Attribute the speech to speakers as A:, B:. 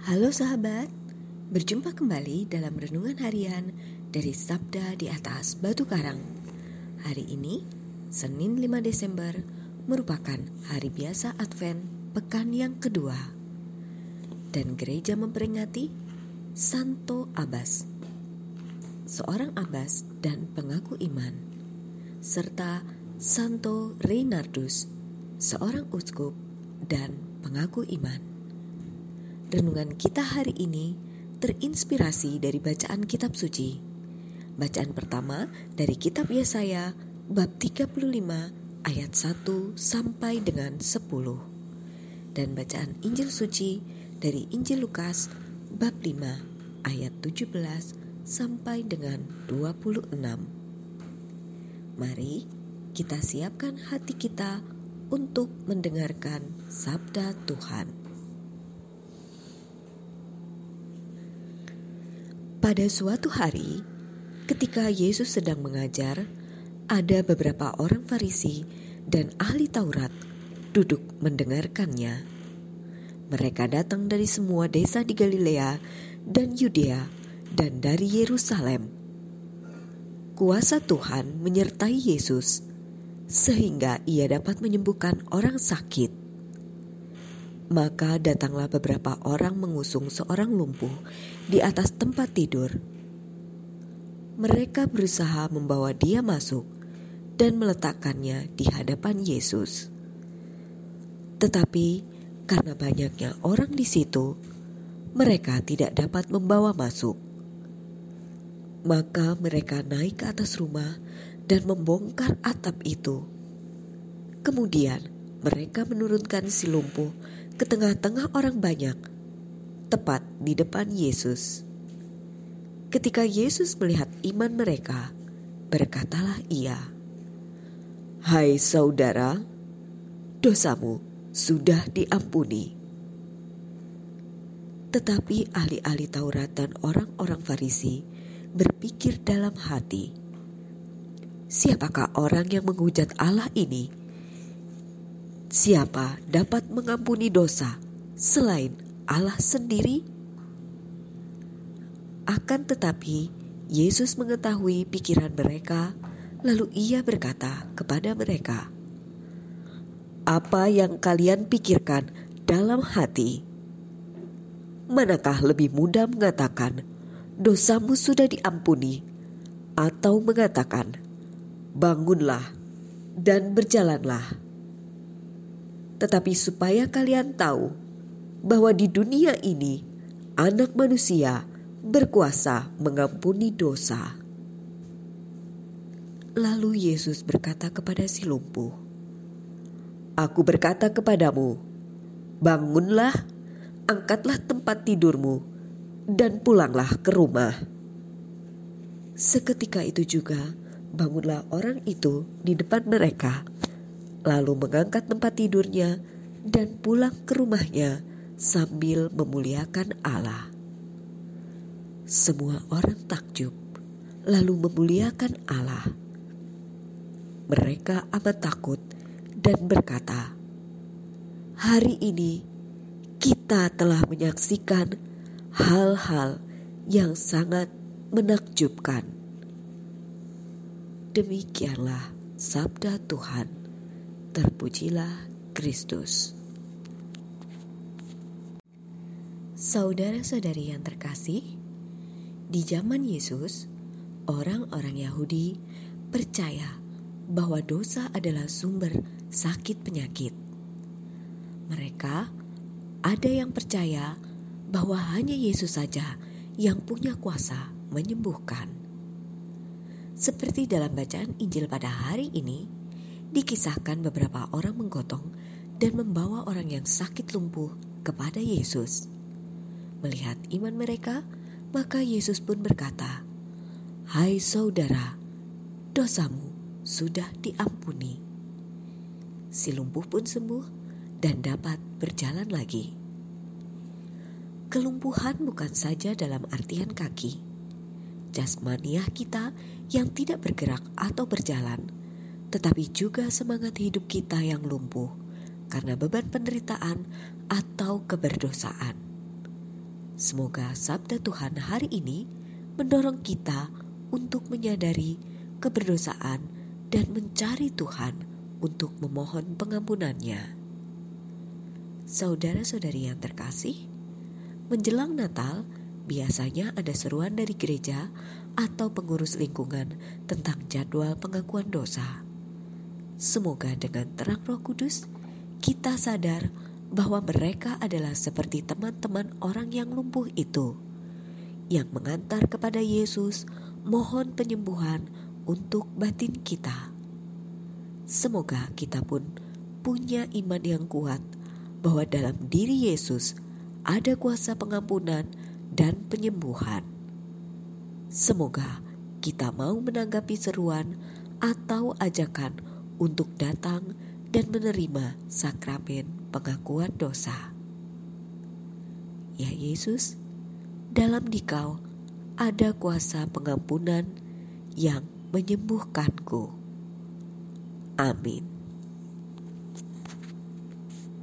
A: Halo sahabat, berjumpa kembali dalam renungan harian dari Sabda di atas Batu Karang. Hari ini, Senin 5 Desember, merupakan hari biasa Advent pekan yang kedua. Dan gereja memperingati Santo Abbas, seorang abbas dan pengaku iman, serta Santo Reinardus, seorang uskup dan pengaku iman. Renungan kita hari ini terinspirasi dari bacaan kitab suci. Bacaan pertama dari kitab Yesaya bab 35 ayat 1 sampai dengan 10. Dan bacaan Injil suci dari Injil Lukas bab 5 ayat 17 sampai dengan 26. Mari kita siapkan hati kita untuk mendengarkan sabda Tuhan. Pada suatu hari, ketika Yesus sedang mengajar, ada beberapa orang Farisi dan ahli Taurat duduk mendengarkannya. Mereka datang dari semua desa di Galilea dan Yudea dan dari Yerusalem. Kuasa Tuhan menyertai Yesus sehingga ia dapat menyembuhkan orang sakit. Maka datanglah beberapa orang mengusung seorang lumpuh di atas tempat tidur. Mereka berusaha membawa dia masuk dan meletakkannya di hadapan Yesus. Tetapi karena banyaknya orang di situ, mereka tidak dapat membawa masuk. Maka mereka naik ke atas rumah dan membongkar atap itu. Kemudian mereka menurunkan si lumpuh ke tengah-tengah orang banyak, tepat di depan Yesus. Ketika Yesus melihat iman mereka, berkatalah ia, "Hai saudara, dosamu sudah diampuni." Tetapi ahli-ahli Taurat dan orang-orang Farisi berpikir dalam hati, "Siapakah orang yang menghujat Allah ini?" Siapa dapat mengampuni dosa selain Allah sendiri? Akan tetapi, Yesus mengetahui pikiran mereka, lalu Ia berkata kepada mereka, "Apa yang kalian pikirkan dalam hati? Manakah lebih mudah mengatakan, 'Dosamu sudah diampuni', atau mengatakan, 'Bangunlah dan berjalanlah'?" Tetapi supaya kalian tahu bahwa di dunia ini Anak Manusia berkuasa mengampuni dosa. Lalu Yesus berkata kepada si lumpuh, "Aku berkata kepadamu, bangunlah, angkatlah tempat tidurmu, dan pulanglah ke rumah." Seketika itu juga bangunlah orang itu di depan mereka lalu mengangkat tempat tidurnya dan pulang ke rumahnya sambil memuliakan Allah. Semua orang takjub, lalu memuliakan Allah. Mereka amat takut dan berkata, "Hari ini kita telah menyaksikan hal-hal yang sangat menakjubkan." Demikianlah sabda Tuhan. Terpujilah Kristus. Saudara-saudari yang terkasih, di zaman Yesus, orang-orang Yahudi percaya bahwa dosa adalah sumber sakit penyakit. Mereka ada yang percaya bahwa hanya Yesus saja yang punya kuasa menyembuhkan. Seperti dalam bacaan Injil pada hari ini, dikisahkan beberapa orang menggotong dan membawa orang yang sakit lumpuh kepada Yesus. Melihat iman mereka, maka Yesus pun berkata, "Hai saudara, dosamu sudah diampuni." Si lumpuh pun sembuh dan dapat berjalan lagi. Kelumpuhan bukan saja dalam artian kaki, jasmaniah kita yang tidak bergerak atau berjalan tetapi juga semangat hidup kita yang lumpuh karena beban penderitaan atau keberdosaan. Semoga sabda Tuhan hari ini mendorong kita untuk menyadari keberdosaan dan mencari Tuhan untuk memohon pengampunannya. Saudara-saudari yang terkasih, menjelang Natal biasanya ada seruan dari gereja atau pengurus lingkungan tentang jadwal pengakuan dosa. Semoga dengan terang Roh Kudus kita sadar bahwa mereka adalah seperti teman-teman orang yang lumpuh itu yang mengantar kepada Yesus mohon penyembuhan untuk batin kita. Semoga kita pun punya iman yang kuat bahwa dalam diri Yesus ada kuasa pengampunan dan penyembuhan. Semoga kita mau menanggapi seruan atau ajakan untuk datang dan menerima sakramen pengakuan dosa. Ya Yesus, dalam dikau ada kuasa pengampunan yang menyembuhkanku. Amin.